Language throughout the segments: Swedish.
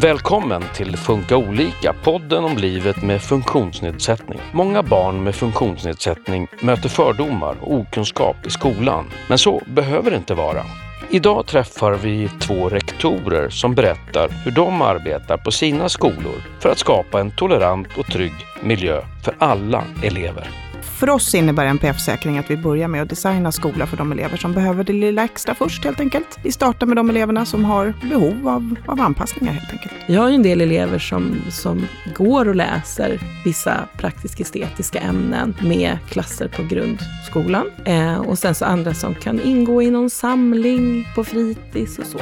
Välkommen till Funka olika, podden om livet med funktionsnedsättning. Många barn med funktionsnedsättning möter fördomar och okunskap i skolan, men så behöver det inte vara. Idag träffar vi två rektorer som berättar hur de arbetar på sina skolor för att skapa en tolerant och trygg miljö för alla elever. För oss innebär NPF-säkring att vi börjar med att designa skola för de elever som behöver det lilla extra först helt enkelt. Vi startar med de eleverna som har behov av, av anpassningar helt enkelt. Vi har ju en del elever som, som går och läser vissa praktisk-estetiska ämnen med klasser på grundskolan. Eh, och sen så andra som kan ingå i någon samling på fritids och så.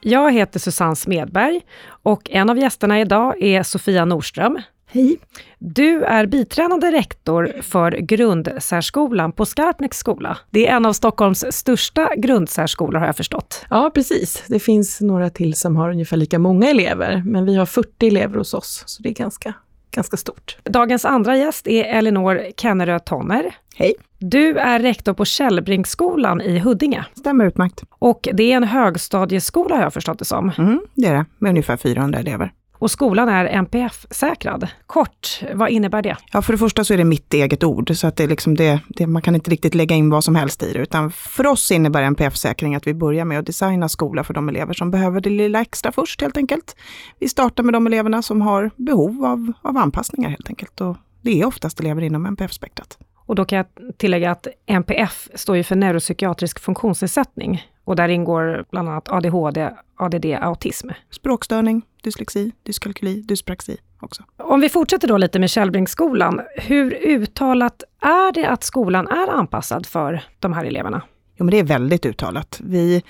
Jag heter Susanne Smedberg och en av gästerna idag är Sofia Nordström. Hej! Du är biträdande rektor för grundsärskolan på Skarpnäcks skola. Det är en av Stockholms största grundsärskolor har jag förstått. Ja, precis. Det finns några till som har ungefär lika många elever, men vi har 40 elever hos oss, så det är ganska, ganska stort. Dagens andra gäst är Elinor Kenneröd Tonner. Hej! Du är rektor på Källbringsskolan i Huddinge. Stämmer utmärkt. Och det är en högstadieskola har jag förstått det som. Mm, det är det, med ungefär 400 elever. Och skolan är NPF-säkrad. Kort, vad innebär det? Ja, för det första så är det mitt eget ord, så att det är liksom det, det, man kan inte riktigt lägga in vad som helst i det, utan för oss innebär NPF-säkring att vi börjar med att designa skola för de elever som behöver det lilla extra först helt enkelt. Vi startar med de eleverna som har behov av, av anpassningar helt enkelt, och det är oftast elever inom NPF-spektrat. Och då kan jag tillägga att NPF står ju för neuropsykiatrisk funktionsnedsättning och där ingår bland annat ADHD, ADD, autism. Språkstörning, dyslexi, dyskalkyli, dyspraxi också. Om vi fortsätter då lite med Källbringsskolan, hur uttalat är det att skolan är anpassad för de här eleverna? Jo, men det är väldigt uttalat. Vi,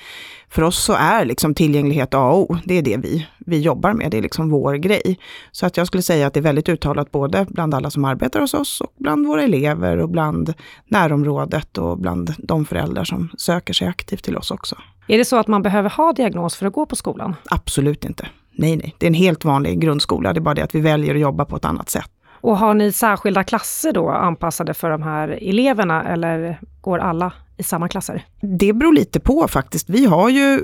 för oss så är liksom tillgänglighet A och O. Det är det vi, vi jobbar med. Det är liksom vår grej. Så att jag skulle säga att det är väldigt uttalat både bland alla som arbetar hos oss och bland våra elever och bland närområdet och bland de föräldrar som söker sig aktivt till oss också. Är det så att man behöver ha diagnos för att gå på skolan? Absolut inte. Nej, nej. Det är en helt vanlig grundskola. Det är bara det att vi väljer att jobba på ett annat sätt. Och har ni särskilda klasser då anpassade för de här eleverna eller går alla i samma klasser? Det beror lite på faktiskt. Vi har ju,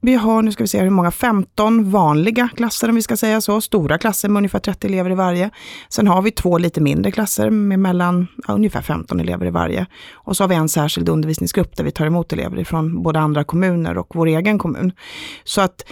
vi har, nu ska vi se hur många, 15 vanliga klasser om vi ska säga så, stora klasser med ungefär 30 elever i varje. Sen har vi två lite mindre klasser med mellan ja, ungefär 15 elever i varje. Och så har vi en särskild undervisningsgrupp där vi tar emot elever från både andra kommuner och vår egen kommun. Så att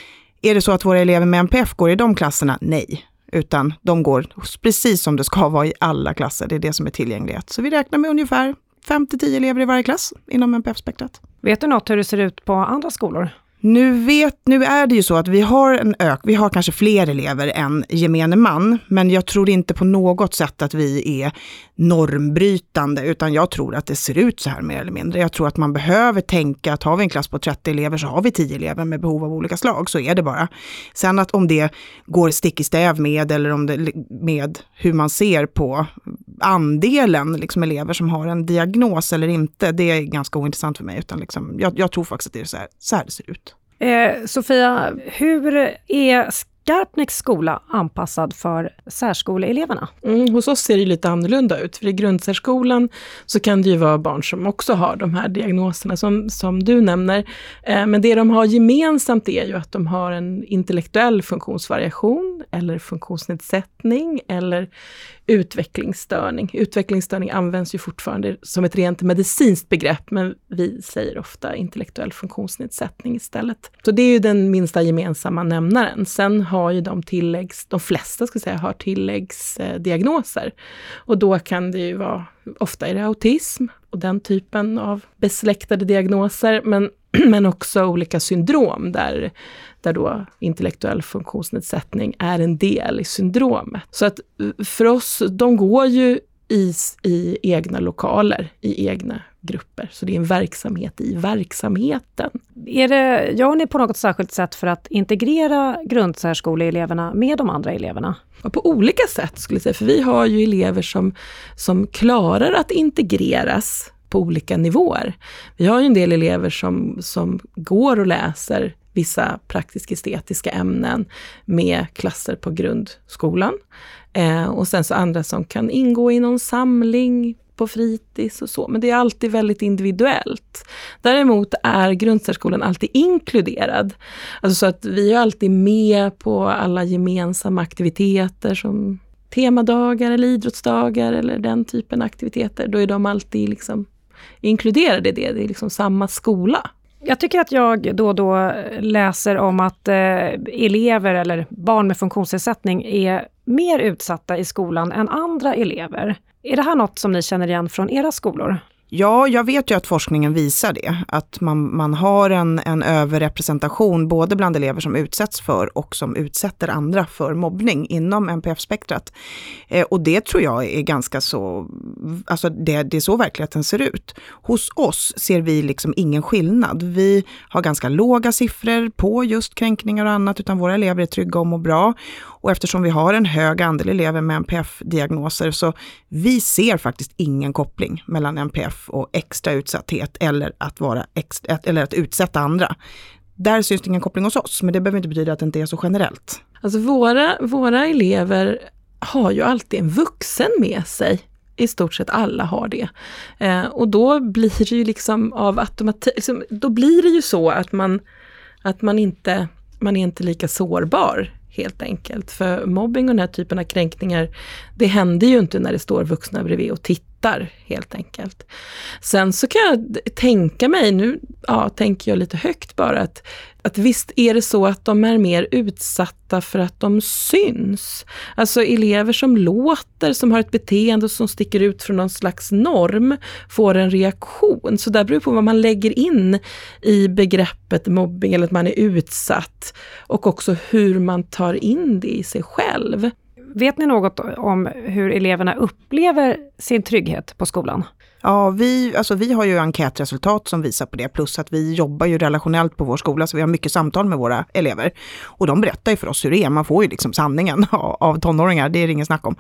är det så att våra elever med NPF går i de klasserna? Nej utan de går precis som det ska vara i alla klasser. Det är det som är tillgänglighet. Så vi räknar med ungefär 5-10 elever i varje klass inom NPF-spektrat. Vet du något hur det ser ut på andra skolor? Nu, vet, nu är det ju så att vi har en ök, vi har kanske fler elever än gemene man, men jag tror inte på något sätt att vi är normbrytande, utan jag tror att det ser ut så här mer eller mindre. Jag tror att man behöver tänka att har vi en klass på 30 elever så har vi 10 elever med behov av olika slag, så är det bara. Sen att om det går stick i stäv med, eller om det med hur man ser på andelen liksom elever som har en diagnos eller inte, det är ganska ointressant för mig, utan liksom, jag, jag tror faktiskt att det är så här, så här det ser ut. Eh, Sofia, hur är Skarpnäcks skola anpassad för särskoleeleverna? Mm, hos oss ser det lite annorlunda ut. För i grundsärskolan så kan det ju vara barn som också har de här diagnoserna som, som du nämner. Eh, men det de har gemensamt är ju att de har en intellektuell funktionsvariation eller funktionsnedsättning eller utvecklingsstörning. Utvecklingsstörning används ju fortfarande som ett rent medicinskt begrepp, men vi säger ofta intellektuell funktionsnedsättning istället. Så det är ju den minsta gemensamma nämnaren. Sen har ju de tilläggs, de flesta ska säga, har tilläggsdiagnoser. Eh, och då kan det ju vara, ofta är det autism och den typen av besläktade diagnoser, men men också olika syndrom där, där då intellektuell funktionsnedsättning är en del i syndromet. Så att eh, för oss, de går ju i, i egna lokaler, i egna grupper. Så det är en verksamhet i verksamheten. Är det, gör ni på något särskilt sätt för att integrera grundsärskoleeleverna med de andra eleverna? På olika sätt skulle jag säga, för vi har ju elever som, som klarar att integreras på olika nivåer. Vi har ju en del elever som, som går och läser vissa praktisk-estetiska ämnen med klasser på grundskolan. Eh, och sen så andra som kan ingå i någon samling på fritids och så, men det är alltid väldigt individuellt. Däremot är grundsärskolan alltid inkluderad. Alltså så att vi är alltid med på alla gemensamma aktiviteter som temadagar eller idrottsdagar eller den typen av aktiviteter. Då är de alltid liksom inkluderade i det. Det är liksom samma skola. Jag tycker att jag då och då läser om att eh, elever eller barn med funktionsnedsättning är mer utsatta i skolan än andra elever. Är det här något som ni känner igen från era skolor? Ja, jag vet ju att forskningen visar det, att man, man har en, en överrepresentation både bland elever som utsätts för och som utsätter andra för mobbning inom NPF-spektrat. Eh, och det tror jag är ganska så, alltså det, det är så verkligheten ser ut. Hos oss ser vi liksom ingen skillnad. Vi har ganska låga siffror på just kränkningar och annat, utan våra elever är trygga och mår bra. Och eftersom vi har en hög andel elever med NPF-diagnoser så vi ser faktiskt ingen koppling mellan NPF och extra utsatthet eller att, vara extra, eller att utsätta andra. Där syns det ingen koppling hos oss, men det behöver inte betyda att det inte är så generellt. Alltså våra, våra elever har ju alltid en vuxen med sig. I stort sett alla har det. Eh, och då blir det ju liksom av automatik, liksom, då blir det ju så att man, att man inte, man är inte lika sårbar helt enkelt. För mobbing och den här typen av kränkningar, det händer ju inte när det står vuxna bredvid och tittar helt enkelt. Sen så kan jag tänka mig, nu ja, tänker jag lite högt bara, att, att visst är det så att de är mer utsatta för att de syns. Alltså elever som låter, som har ett beteende som sticker ut från någon slags norm, får en reaktion. Så där beror på vad man lägger in i begreppet mobbing eller att man är utsatt och också hur man tar in det i sig själv. Vet ni något om hur eleverna upplever sin trygghet på skolan? Ja, vi, alltså vi har ju enkätresultat som visar på det, plus att vi jobbar ju relationellt på vår skola, så vi har mycket samtal med våra elever. Och de berättar ju för oss hur det är, man får ju liksom sanningen av tonåringar, det är det ingen snack om.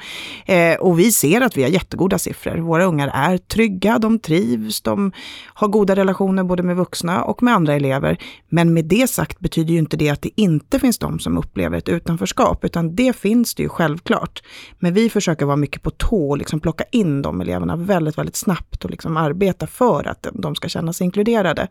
Eh, och vi ser att vi har jättegoda siffror. Våra ungar är trygga, de trivs, de har goda relationer både med vuxna och med andra elever. Men med det sagt betyder ju inte det att det inte finns de som upplever ett utanförskap, utan det finns det ju självklart. Men vi försöker vara mycket på tå och liksom plocka in de eleverna väldigt, väldigt snabbt snabbt och liksom arbeta för att de ska känna sig inkluderade.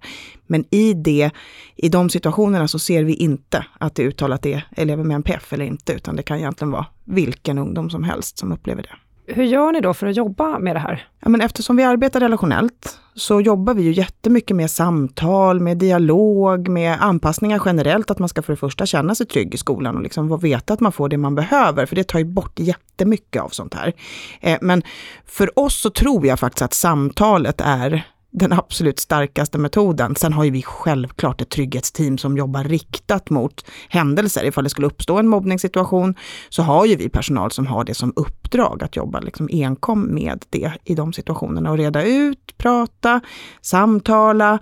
Men i, det, i de situationerna så ser vi inte att det uttalat är elever med NPF eller inte, utan det kan egentligen vara vilken ungdom som helst som upplever det. Hur gör ni då för att jobba med det här? Ja, men eftersom vi arbetar relationellt så jobbar vi ju jättemycket med samtal, med dialog, med anpassningar generellt. Att man ska för det första känna sig trygg i skolan och liksom veta att man får det man behöver. För det tar ju bort jättemycket av sånt här. Eh, men för oss så tror jag faktiskt att samtalet är den absolut starkaste metoden. Sen har ju vi självklart ett trygghetsteam som jobbar riktat mot händelser. Ifall det skulle uppstå en mobbningssituation så har ju vi personal som har det som uppdrag att jobba liksom enkom med det i de situationerna och reda ut, prata, samtala,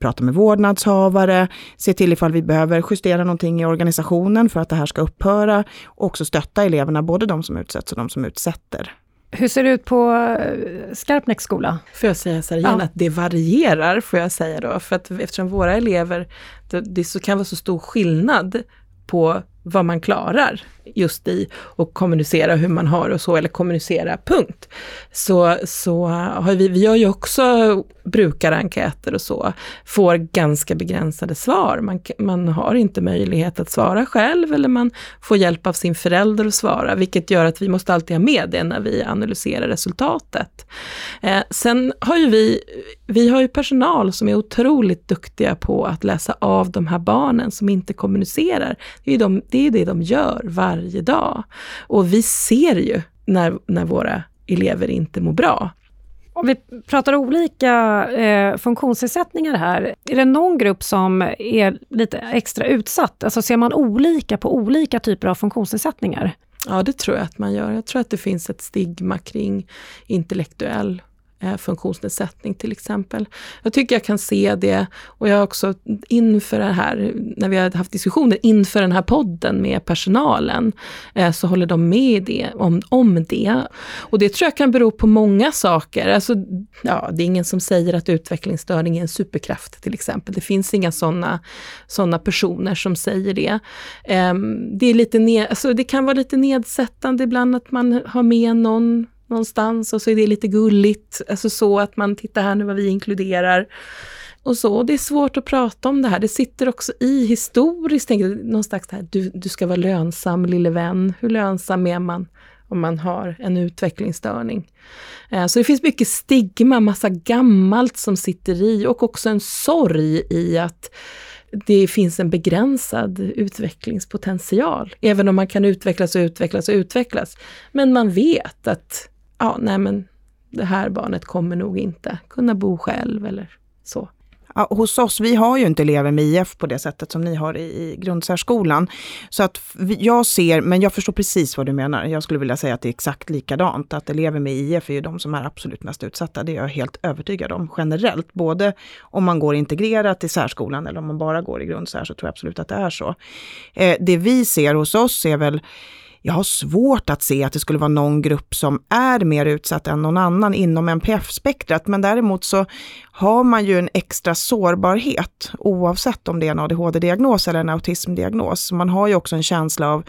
prata med vårdnadshavare, se till ifall vi behöver justera någonting i organisationen för att det här ska upphöra och också stötta eleverna, både de som utsätts och de som utsätter. Hur ser det ut på eh, Skarpnäcks skola? Får jag säga så här igen, Ja. att det varierar, får jag säga då. För att eftersom våra elever, det, det så kan vara så stor skillnad på vad man klarar just i och kommunicera hur man har och så, eller kommunicera, punkt. Så, så har vi, vi gör ju också brukarenkäter och så, får ganska begränsade svar. Man, man har inte möjlighet att svara själv eller man får hjälp av sin förälder att svara, vilket gör att vi måste alltid ha med det när vi analyserar resultatet. Eh, sen har ju vi, vi har ju personal som är otroligt duktiga på att läsa av de här barnen som inte kommunicerar. Det är ju de, det, är det de gör varje dag. Och vi ser ju när, när våra elever inte mår bra. Om vi pratar olika eh, funktionsnedsättningar här, är det någon grupp som är lite extra utsatt? Alltså ser man olika på olika typer av funktionsnedsättningar? Ja, det tror jag att man gör. Jag tror att det finns ett stigma kring intellektuell Eh, funktionsnedsättning till exempel. Jag tycker jag kan se det och jag har också inför det här, när vi har haft diskussioner inför den här podden med personalen, eh, så håller de med det, om, om det. Och det tror jag kan bero på många saker. Alltså, ja, det är ingen som säger att utvecklingsstörning är en superkraft till exempel. Det finns inga sådana såna personer som säger det. Ehm, det, är lite ned, alltså, det kan vara lite nedsättande ibland att man har med någon någonstans och så är det lite gulligt. Alltså så att man tittar här nu vad vi inkluderar. Och så, det är svårt att prata om det här. Det sitter också i historiskt, tänker jag, någon slags här, du, du ska vara lönsam lille vän. Hur lönsam är man om man har en utvecklingsstörning? Eh, så det finns mycket stigma, massa gammalt som sitter i och också en sorg i att det finns en begränsad utvecklingspotential. Även om man kan utvecklas och utvecklas och utvecklas. Men man vet att, ja, nej men det här barnet kommer nog inte kunna bo själv eller så. Ja, hos oss, vi har ju inte elever med IF på det sättet som ni har i, i grundsärskolan. Så att jag ser, men jag förstår precis vad du menar. Jag skulle vilja säga att det är exakt likadant. Att elever med IF är ju de som är absolut mest utsatta. Det är jag helt övertygad om generellt. Både om man går integrerat i särskolan eller om man bara går i grundsär så tror jag absolut att det är så. Eh, det vi ser hos oss är väl jag har svårt att se att det skulle vara någon grupp som är mer utsatt än någon annan inom NPF-spektrat. Men däremot så har man ju en extra sårbarhet oavsett om det är en ADHD-diagnos eller en autismdiagnos. Man har ju också en känsla av,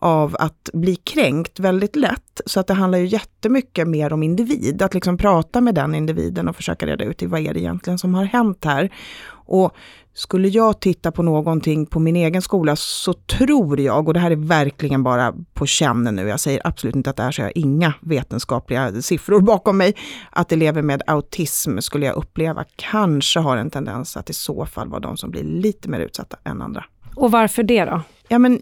av att bli kränkt väldigt lätt. Så att det handlar ju jättemycket mer om individ, att liksom prata med den individen och försöka reda ut i vad är det egentligen som har hänt här. Och skulle jag titta på någonting på min egen skola så tror jag, och det här är verkligen bara på känn nu, jag säger absolut inte att det är så, jag har inga vetenskapliga siffror bakom mig, att elever med autism skulle jag uppleva kanske har en tendens att i så fall vara de som blir lite mer utsatta än andra. Och varför det då? Ja, men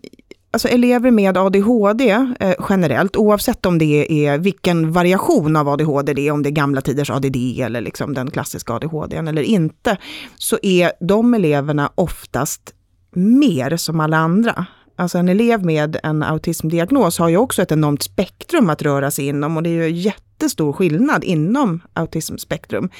Alltså elever med ADHD eh, generellt, oavsett om det är vilken variation av ADHD det är, om det är gamla tiders ADD eller liksom den klassiska ADHD eller inte, så är de eleverna oftast mer som alla andra. Alltså en elev med en autismdiagnos har ju också ett enormt spektrum att röra sig inom och det är ju jättestor skillnad inom autismspektrum.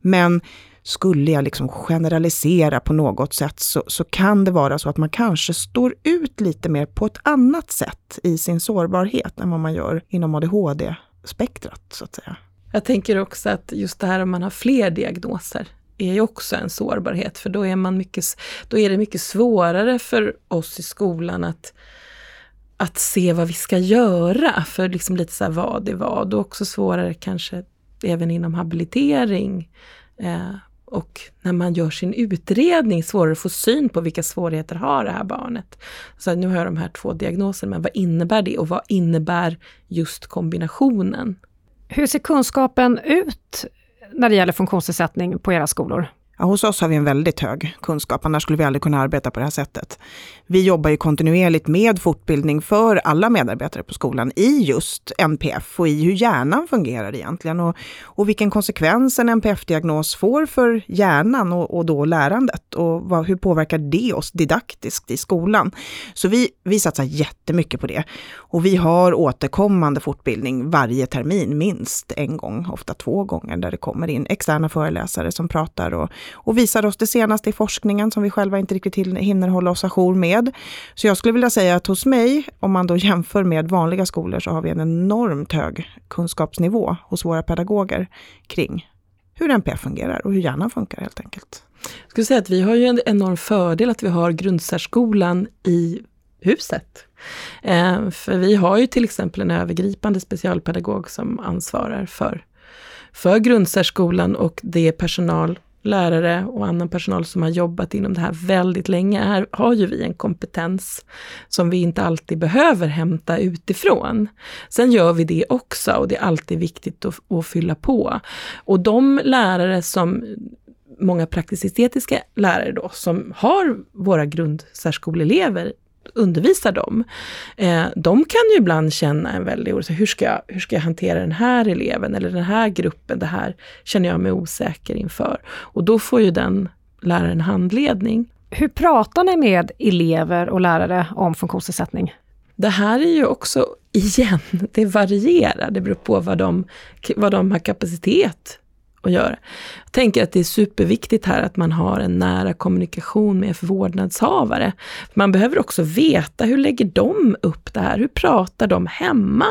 Men skulle jag liksom generalisera på något sätt så, så kan det vara så att man kanske står ut lite mer på ett annat sätt i sin sårbarhet än vad man gör inom ADHD-spektrat, så att säga. Jag tänker också att just det här om man har fler diagnoser är ju också en sårbarhet, för då är, man mycket, då är det mycket svårare för oss i skolan att, att se vad vi ska göra, för liksom lite så här vad är vad, och också svårare kanske även inom habilitering. Eh, och när man gör sin utredning svårare att få syn på vilka svårigheter har det här barnet. Så nu har jag de här två diagnoserna, men vad innebär det och vad innebär just kombinationen? Hur ser kunskapen ut när det gäller funktionsnedsättning på era skolor? Ja, hos oss har vi en väldigt hög kunskap, annars skulle vi aldrig kunna arbeta på det här sättet. Vi jobbar ju kontinuerligt med fortbildning för alla medarbetare på skolan i just NPF och i hur hjärnan fungerar egentligen och, och vilken konsekvens en NPF-diagnos får för hjärnan och, och då lärandet och vad, hur påverkar det oss didaktiskt i skolan. Så vi, vi satsar jättemycket på det och vi har återkommande fortbildning varje termin, minst en gång, ofta två gånger, där det kommer in externa föreläsare som pratar och och visar oss det senaste i forskningen som vi själva inte riktigt hinner hålla oss ajour med. Så jag skulle vilja säga att hos mig, om man då jämför med vanliga skolor, så har vi en enormt hög kunskapsnivå hos våra pedagoger kring hur NPF fungerar och hur hjärnan funkar helt enkelt. Jag skulle säga att vi har ju en enorm fördel att vi har grundsärskolan i huset. Eh, för vi har ju till exempel en övergripande specialpedagog som ansvarar för, för grundsärskolan och det är personal lärare och annan personal som har jobbat inom det här väldigt länge. Här har ju vi en kompetens som vi inte alltid behöver hämta utifrån. Sen gör vi det också och det är alltid viktigt att, att fylla på. Och de lärare som många praktisk-estetiska lärare då, som har våra grundsärskoleelever undervisar dem, eh, de kan ju ibland känna en väldig oro. Hur ska, jag, hur ska jag hantera den här eleven eller den här gruppen? Det här känner jag mig osäker inför. Och då får ju den läraren handledning. Hur pratar ni med elever och lärare om funktionsnedsättning? Det här är ju också, igen, det varierar. Det beror på vad de, vad de har kapacitet att göra. Jag tänker att det är superviktigt här att man har en nära kommunikation med vårdnadshavare. Man behöver också veta hur lägger de upp det här? Hur pratar de hemma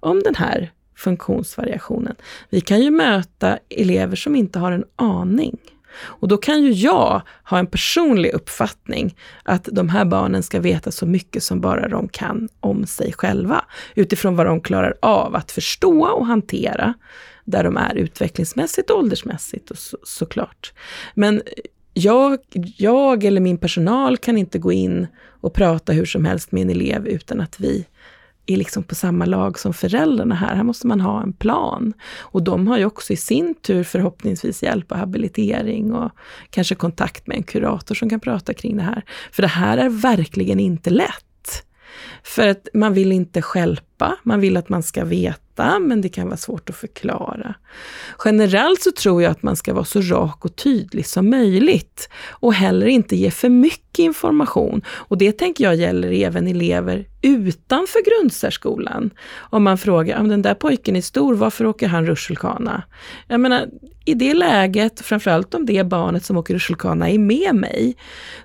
om den här funktionsvariationen? Vi kan ju möta elever som inte har en aning. Och då kan ju jag ha en personlig uppfattning att de här barnen ska veta så mycket som bara de kan om sig själva, utifrån vad de klarar av att förstå och hantera där de är utvecklingsmässigt och åldersmässigt och så, såklart. Men jag, jag eller min personal kan inte gå in och prata hur som helst med en elev utan att vi är liksom på samma lag som föräldrarna här. Här måste man ha en plan. Och de har ju också i sin tur förhoppningsvis hjälp och habilitering och kanske kontakt med en kurator som kan prata kring det här. För det här är verkligen inte lätt. För att man vill inte skälpa, man vill att man ska veta, men det kan vara svårt att förklara. Generellt så tror jag att man ska vara så rak och tydlig som möjligt och heller inte ge för mycket information. Och det tänker jag gäller även elever utanför grundsärskolan. Om man frågar, ah, om den där pojken är stor, varför åker han rutschkana? Jag menar, i det läget, framförallt om det barnet som åker rutschkana är med mig,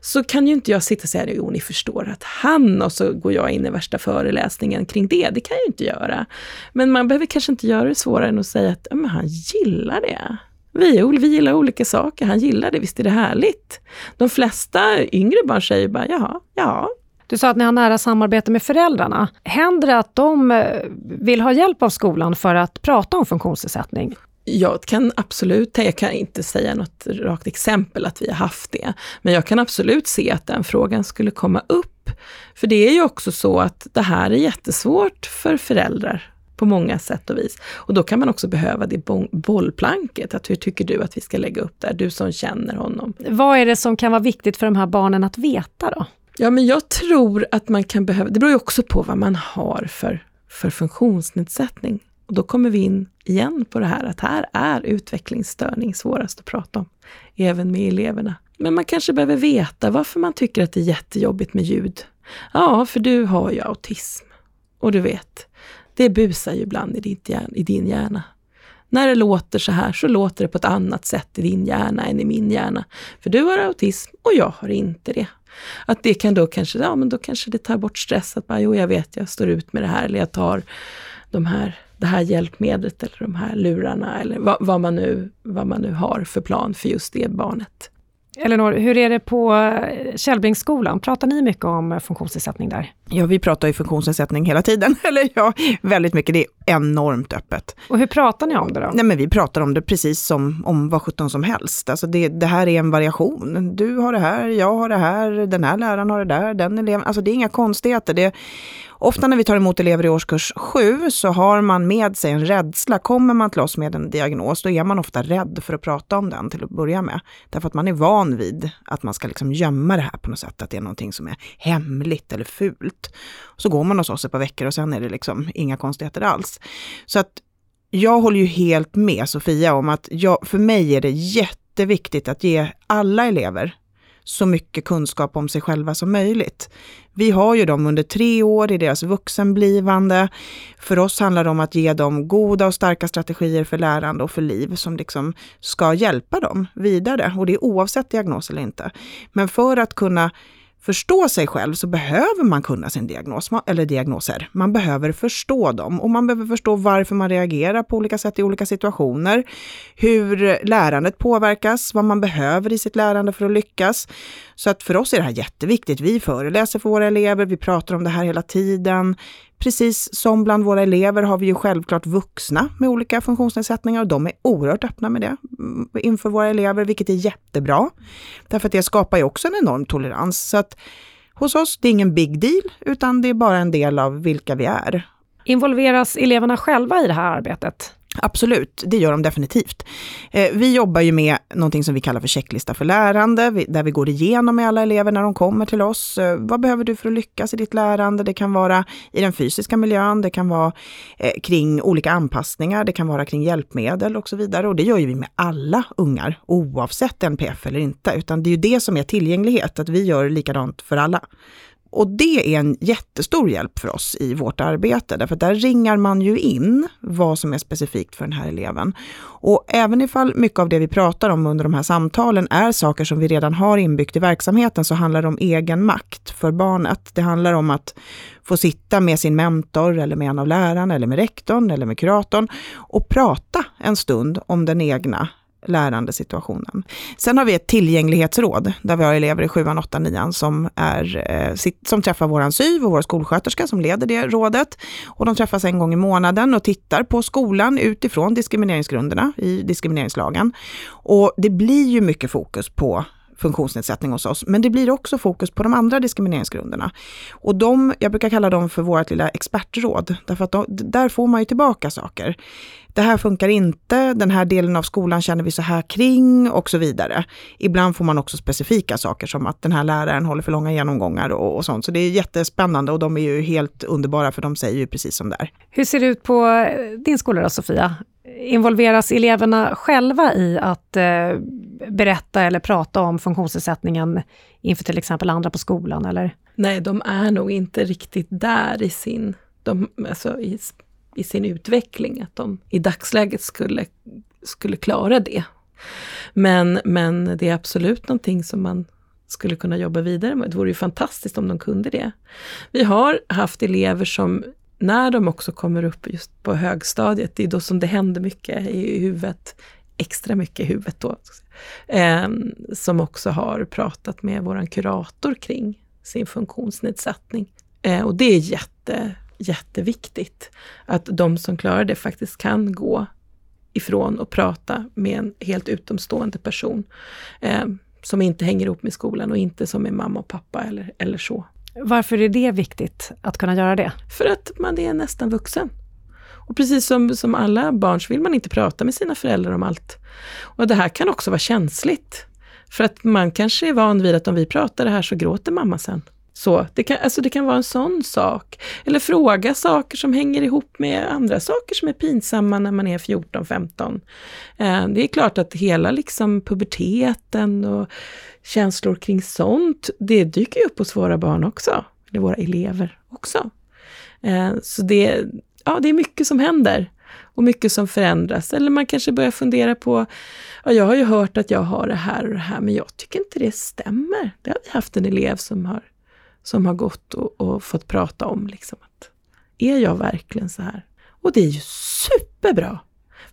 så kan ju inte jag sitta och säga, jo ni förstår att han, och så går jag in i värsta föreläsningen kring det. Det kan jag ju inte göra. Men man behöver kanske inte göra det svårare än att säga att ah, men han gillar det. Vi, vi gillar olika saker, han gillar det, visst är det härligt? De flesta yngre barn säger bara, jaha, ja, du sa att ni har nära samarbete med föräldrarna. Händer det att de eh, vill ha hjälp av skolan för att prata om funktionsnedsättning? Jag kan absolut, jag kan inte säga något rakt exempel att vi har haft det, men jag kan absolut se att den frågan skulle komma upp. För det är ju också så att det här är jättesvårt för föräldrar på många sätt och vis. Och då kan man också behöva det bollplanket, att hur tycker du att vi ska lägga upp det du som känner honom. Vad är det som kan vara viktigt för de här barnen att veta då? Ja, men jag tror att man kan behöva, det beror ju också på vad man har för, för funktionsnedsättning. Och då kommer vi in igen på det här att här är utvecklingsstörning svårast att prata om, även med eleverna. Men man kanske behöver veta varför man tycker att det är jättejobbigt med ljud. Ja, för du har ju autism. Och du vet, det busar ju ibland i, ditt hjärna, i din hjärna. När det låter så här så låter det på ett annat sätt i din hjärna än i min hjärna. För du har autism och jag har inte det. Att det kan då kanske, ja men då kanske det tar bort stress. Att bara, jo jag vet, jag står ut med det här. Eller jag tar de här, det här hjälpmedlet eller de här lurarna. Eller vad, vad, man nu, vad man nu har för plan för just det barnet. Elinor, hur är det på eh, Källbringsskolan? Pratar ni mycket om funktionsnedsättning där? Ja, vi pratar ju funktionsnedsättning hela tiden. Eller ja, väldigt mycket. Det är enormt öppet. Och hur pratar ni om det då? Nej, men vi pratar om det precis som om vad sjutton som helst. Alltså det, det här är en variation. Du har det här, jag har det här, den här läraren har det där, den eleven. Alltså det är inga konstigheter. Det, Ofta när vi tar emot elever i årskurs 7 så har man med sig en rädsla. Kommer man till oss med en diagnos, då är man ofta rädd för att prata om den till att börja med. Därför att man är van vid att man ska liksom gömma det här på något sätt, att det är någonting som är hemligt eller fult. Så går man hos oss ett par veckor och sen är det liksom inga konstigheter alls. Så att jag håller ju helt med Sofia om att jag, för mig är det jätteviktigt att ge alla elever så mycket kunskap om sig själva som möjligt. Vi har ju dem under tre år i deras vuxenblivande. För oss handlar det om att ge dem goda och starka strategier för lärande och för liv som liksom ska hjälpa dem vidare. Och det är oavsett diagnos eller inte. Men för att kunna förstå sig själv så behöver man kunna sin diagnos, eller diagnoser. Man behöver förstå dem och man behöver förstå varför man reagerar på olika sätt i olika situationer, hur lärandet påverkas, vad man behöver i sitt lärande för att lyckas. Så att för oss är det här jätteviktigt. Vi föreläser för våra elever, vi pratar om det här hela tiden. Precis som bland våra elever har vi ju självklart vuxna med olika funktionsnedsättningar och de är oerhört öppna med det mm, inför våra elever, vilket är jättebra. Därför att det skapar ju också en enorm tolerans. Så att hos oss, det är ingen big deal, utan det är bara en del av vilka vi är. Involveras eleverna själva i det här arbetet? Absolut, det gör de definitivt. Eh, vi jobbar ju med någonting som vi kallar för checklista för lärande, där vi går igenom med alla elever när de kommer till oss. Eh, vad behöver du för att lyckas i ditt lärande? Det kan vara i den fysiska miljön, det kan vara eh, kring olika anpassningar, det kan vara kring hjälpmedel och så vidare. Och det gör ju vi med alla ungar, oavsett NPF eller inte, utan det är ju det som är tillgänglighet, att vi gör likadant för alla. Och det är en jättestor hjälp för oss i vårt arbete, därför att där ringar man ju in vad som är specifikt för den här eleven. Och även ifall mycket av det vi pratar om under de här samtalen är saker som vi redan har inbyggt i verksamheten, så handlar det om egen makt för barnet. Det handlar om att få sitta med sin mentor, eller med en av lärarna, eller med rektorn, eller med kuratorn och prata en stund om den egna lärandesituationen. Sen har vi ett tillgänglighetsråd där vi har elever i 7, 8, 9 som, är, eh, som träffar vår SYV och vår skolsköterska som leder det rådet. Och de träffas en gång i månaden och tittar på skolan utifrån diskrimineringsgrunderna i diskrimineringslagen. Och det blir ju mycket fokus på funktionsnedsättning hos oss, men det blir också fokus på de andra diskrimineringsgrunderna. Och de, jag brukar kalla dem för vårt lilla expertråd, därför att de, där får man ju tillbaka saker. Det här funkar inte, den här delen av skolan känner vi så här kring och så vidare. Ibland får man också specifika saker som att den här läraren håller för långa genomgångar och, och sånt. Så det är jättespännande och de är ju helt underbara för de säger ju precis som det är. Hur ser det ut på din skola då, Sofia? Involveras eleverna själva i att eh, berätta eller prata om funktionsnedsättningen inför till exempel andra på skolan? Eller? Nej, de är nog inte riktigt där i sin, de, alltså i, i sin utveckling, att de i dagsläget skulle, skulle klara det. Men, men det är absolut någonting som man skulle kunna jobba vidare med. Det vore ju fantastiskt om de kunde det. Vi har haft elever som när de också kommer upp just på högstadiet, det är då som det händer mycket i huvudet, extra mycket i huvudet då, eh, som också har pratat med våran kurator kring sin funktionsnedsättning. Eh, och det är jätte, jätteviktigt att de som klarar det faktiskt kan gå ifrån och prata med en helt utomstående person eh, som inte hänger ihop med skolan och inte som är mamma och pappa eller, eller så. Varför är det viktigt att kunna göra det? För att man är nästan vuxen. Och precis som, som alla barn så vill man inte prata med sina föräldrar om allt. Och det här kan också vara känsligt. För att man kanske är van vid att om vi pratar det här så gråter mamma sen. Så, det, kan, alltså det kan vara en sån sak. Eller fråga saker som hänger ihop med andra saker som är pinsamma när man är 14-15. Eh, det är klart att hela liksom puberteten och känslor kring sånt, det dyker ju upp hos våra barn också. Eller våra elever också. Eh, så det, ja, det är mycket som händer och mycket som förändras. Eller man kanske börjar fundera på, ja, jag har ju hört att jag har det här och det här, men jag tycker inte det stämmer. Det har vi haft en elev som har som har gått och, och fått prata om liksom att är jag verkligen så här? Och det är ju superbra!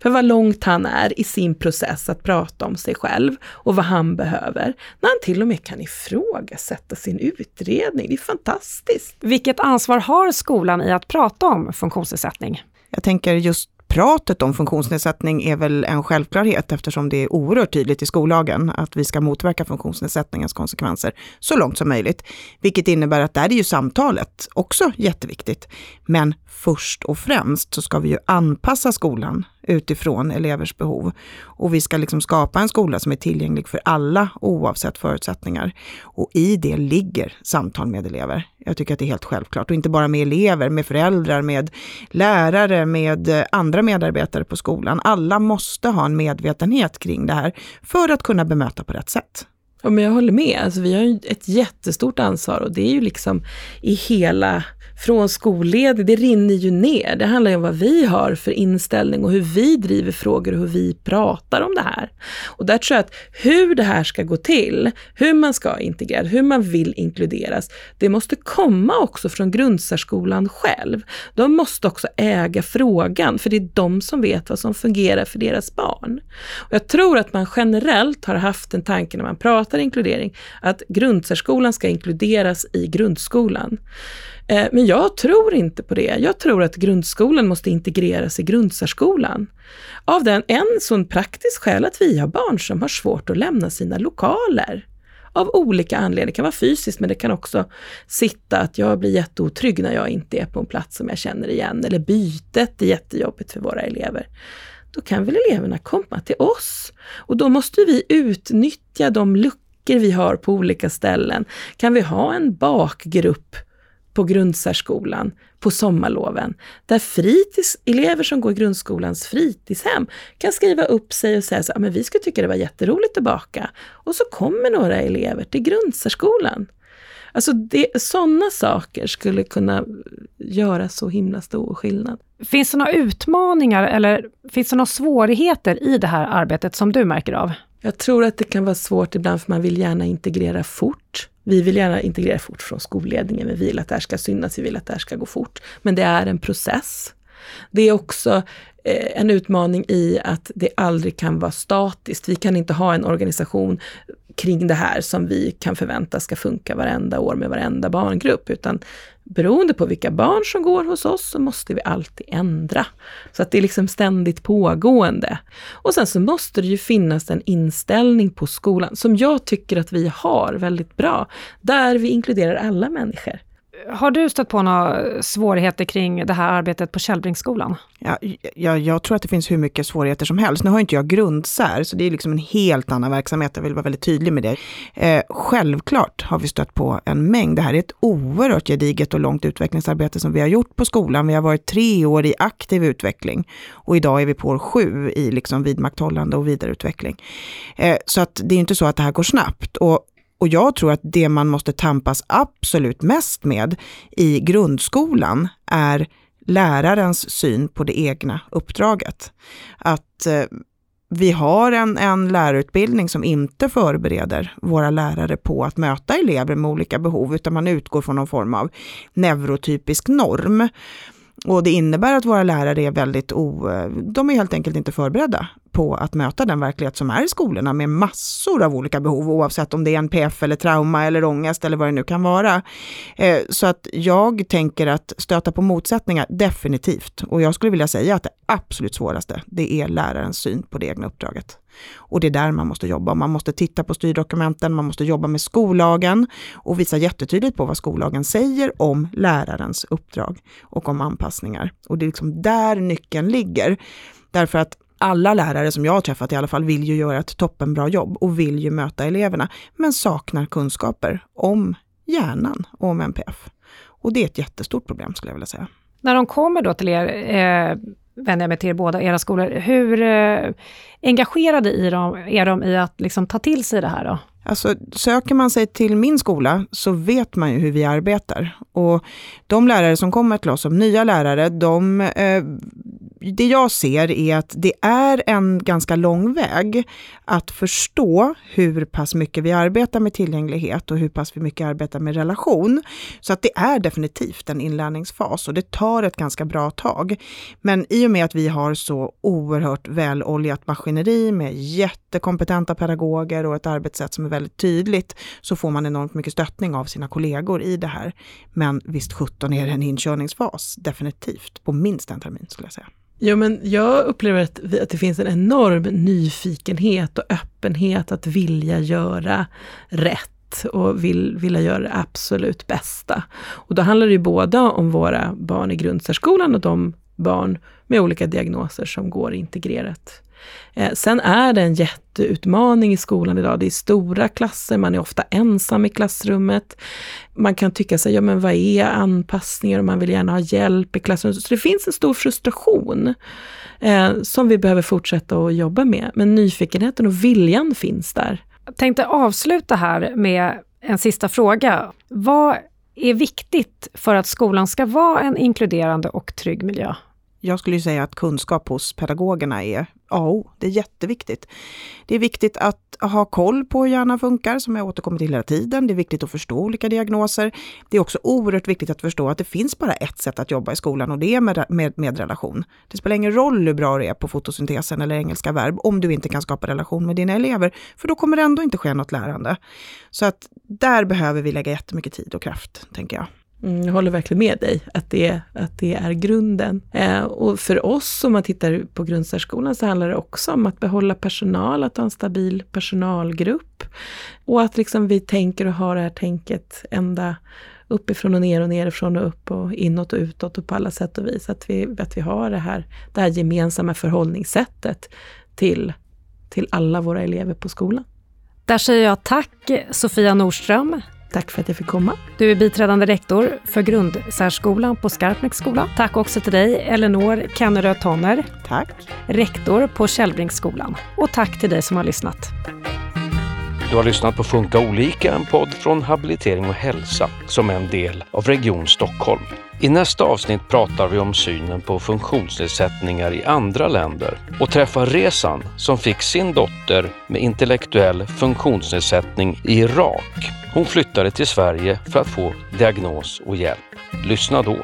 För vad långt han är i sin process att prata om sig själv och vad han behöver. När han till och med kan ifrågasätta sin utredning. Det är fantastiskt! Vilket ansvar har skolan i att prata om funktionsnedsättning? Jag tänker just pratet om funktionsnedsättning är väl en självklarhet eftersom det är oerhört tydligt i skollagen att vi ska motverka funktionsnedsättningens konsekvenser så långt som möjligt. Vilket innebär att där är ju samtalet också jätteviktigt. Men först och främst så ska vi ju anpassa skolan utifrån elevers behov. Och vi ska liksom skapa en skola som är tillgänglig för alla oavsett förutsättningar. Och i det ligger samtal med elever. Jag tycker att det är helt självklart. Och inte bara med elever, med föräldrar, med lärare, med eh, andra medarbetare på skolan. Alla måste ha en medvetenhet kring det här för att kunna bemöta på rätt sätt. Ja, men jag håller med. Alltså, vi har ju ett jättestort ansvar och det är ju liksom i hela från skolledning, det rinner ju ner. Det handlar ju om vad vi har för inställning och hur vi driver frågor och hur vi pratar om det här. Och där tror jag att hur det här ska gå till, hur man ska integrera, hur man vill inkluderas, det måste komma också från grundsärskolan själv. De måste också äga frågan, för det är de som vet vad som fungerar för deras barn. Och jag tror att man generellt har haft en tanke när man pratar inkludering, att grundsärskolan ska inkluderas i grundskolan. Eh, men jag tror inte på det. Jag tror att grundskolan måste integreras i grundsärskolan. Av den en sån praktisk skäl att vi har barn som har svårt att lämna sina lokaler. Av olika anledningar. Det kan vara fysiskt men det kan också sitta att jag blir jätteotrygg när jag inte är på en plats som jag känner igen. Eller bytet är jättejobbigt för våra elever. Då kan väl eleverna komma till oss? Och då måste vi utnyttja de luckor vi har på olika ställen. Kan vi ha en bakgrupp på grundsärskolan på sommarloven, där fritids, elever som går i grundskolans fritidshem kan skriva upp sig och säga så men vi skulle tycka det var jätteroligt att baka. Och så kommer några elever till grundsärskolan. Alltså sådana saker skulle kunna göra så himla stor skillnad. Finns det några utmaningar eller finns det några svårigheter i det här arbetet som du märker av? Jag tror att det kan vara svårt ibland för man vill gärna integrera fort. Vi vill gärna integrera fort från skolledningen, vi vill att det här ska synas, vi vill att det här ska gå fort. Men det är en process. Det är också eh, en utmaning i att det aldrig kan vara statiskt. Vi kan inte ha en organisation kring det här som vi kan förvänta ska funka varenda år med varenda barngrupp, utan beroende på vilka barn som går hos oss så måste vi alltid ändra. Så att det är liksom ständigt pågående. Och sen så måste det ju finnas en inställning på skolan som jag tycker att vi har väldigt bra, där vi inkluderar alla människor. Har du stött på några svårigheter kring det här arbetet på Källbringsskolan? Ja, jag, jag tror att det finns hur mycket svårigheter som helst. Nu har inte jag grundsär, så det är liksom en helt annan verksamhet. Jag vill vara väldigt tydlig med det. Eh, självklart har vi stött på en mängd. Det här är ett oerhört gediget och långt utvecklingsarbete som vi har gjort på skolan. Vi har varit tre år i aktiv utveckling och idag är vi på år sju i liksom vidmakthållande och vidareutveckling. Eh, så att det är inte så att det här går snabbt. Och och jag tror att det man måste tampas absolut mest med i grundskolan är lärarens syn på det egna uppdraget. Att eh, vi har en, en lärarutbildning som inte förbereder våra lärare på att möta elever med olika behov, utan man utgår från någon form av neurotypisk norm. Och det innebär att våra lärare är väldigt o... Eh, de är helt enkelt inte förberedda på att möta den verklighet som är i skolorna med massor av olika behov, oavsett om det är NPF eller trauma eller ångest eller vad det nu kan vara. Eh, så att jag tänker att stöta på motsättningar, definitivt. Och jag skulle vilja säga att det absolut svåraste, det är lärarens syn på det egna uppdraget. Och det är där man måste jobba. Man måste titta på styrdokumenten, man måste jobba med skollagen och visa jättetydligt på vad skollagen säger om lärarens uppdrag och om anpassningar. Och det är liksom där nyckeln ligger. Därför att alla lärare som jag har träffat i alla fall vill ju göra ett toppenbra jobb och vill ju möta eleverna, men saknar kunskaper om hjärnan och om NPF. Och det är ett jättestort problem skulle jag vilja säga. När de kommer då till er, eh, vänder jag mig till er båda, era skolor, hur eh, engagerade i dem, är de i att liksom ta till sig det här då? Alltså, söker man sig till min skola så vet man ju hur vi arbetar. Och de lärare som kommer till oss som nya lärare, de eh, det jag ser är att det är en ganska lång väg att förstå hur pass mycket vi arbetar med tillgänglighet och hur pass mycket vi arbetar med relation. Så att det är definitivt en inlärningsfas och det tar ett ganska bra tag. Men i och med att vi har så oerhört väloljat maskineri med jättekompetenta pedagoger och ett arbetssätt som är väldigt tydligt så får man enormt mycket stöttning av sina kollegor i det här. Men visst 17 är det en inkörningsfas, definitivt, på minst en termin skulle jag säga. Jo, men jag upplever att, vi, att det finns en enorm nyfikenhet och öppenhet att vilja göra rätt och vill, vilja göra det absolut bästa. Och då handlar det ju både om våra barn i grundsärskolan och de barn med olika diagnoser som går integrerat Eh, sen är det en jätteutmaning i skolan idag. Det är stora klasser, man är ofta ensam i klassrummet. Man kan tycka sig, ja men vad är anpassningar och man vill gärna ha hjälp i klassrummet. Så det finns en stor frustration eh, som vi behöver fortsätta att jobba med. Men nyfikenheten och viljan finns där. Jag tänkte avsluta här med en sista fråga. Vad är viktigt för att skolan ska vara en inkluderande och trygg miljö? Jag skulle säga att kunskap hos pedagogerna är A och O. Det är jätteviktigt. Det är viktigt att ha koll på hur hjärnan funkar, som jag återkommer till hela tiden. Det är viktigt att förstå olika diagnoser. Det är också oerhört viktigt att förstå att det finns bara ett sätt att jobba i skolan och det är med, med, med relation. Det spelar ingen roll hur bra du är på fotosyntesen eller engelska verb om du inte kan skapa relation med dina elever, för då kommer det ändå inte ske något lärande. Så att där behöver vi lägga jättemycket tid och kraft, tänker jag. Mm, jag håller verkligen med dig, att det, att det är grunden. Eh, och för oss, om man tittar på grundsärskolan, så handlar det också om att behålla personal, att ha en stabil personalgrupp. Och att liksom vi tänker och har det här tänket ända uppifrån och ner och nerifrån och upp och inåt och utåt och på alla sätt och vis. Att vi, att vi har det här, det här gemensamma förhållningssättet till, till alla våra elever på skolan. Där säger jag tack Sofia Nordström, Tack för att jag fick komma. Du är biträdande rektor för grundsärskolan på Skarpnäcks skola. Tack också till dig, Elinor Kenneröd Tonner. Tack. Rektor på Källbringsskolan. Och tack till dig som har lyssnat. Du har lyssnat på Funka olika, en podd från Habilitering och hälsa som är en del av Region Stockholm. I nästa avsnitt pratar vi om synen på funktionsnedsättningar i andra länder och träffar Resan som fick sin dotter med intellektuell funktionsnedsättning i Irak. Hon flyttade till Sverige för att få diagnos och hjälp. Lyssna då!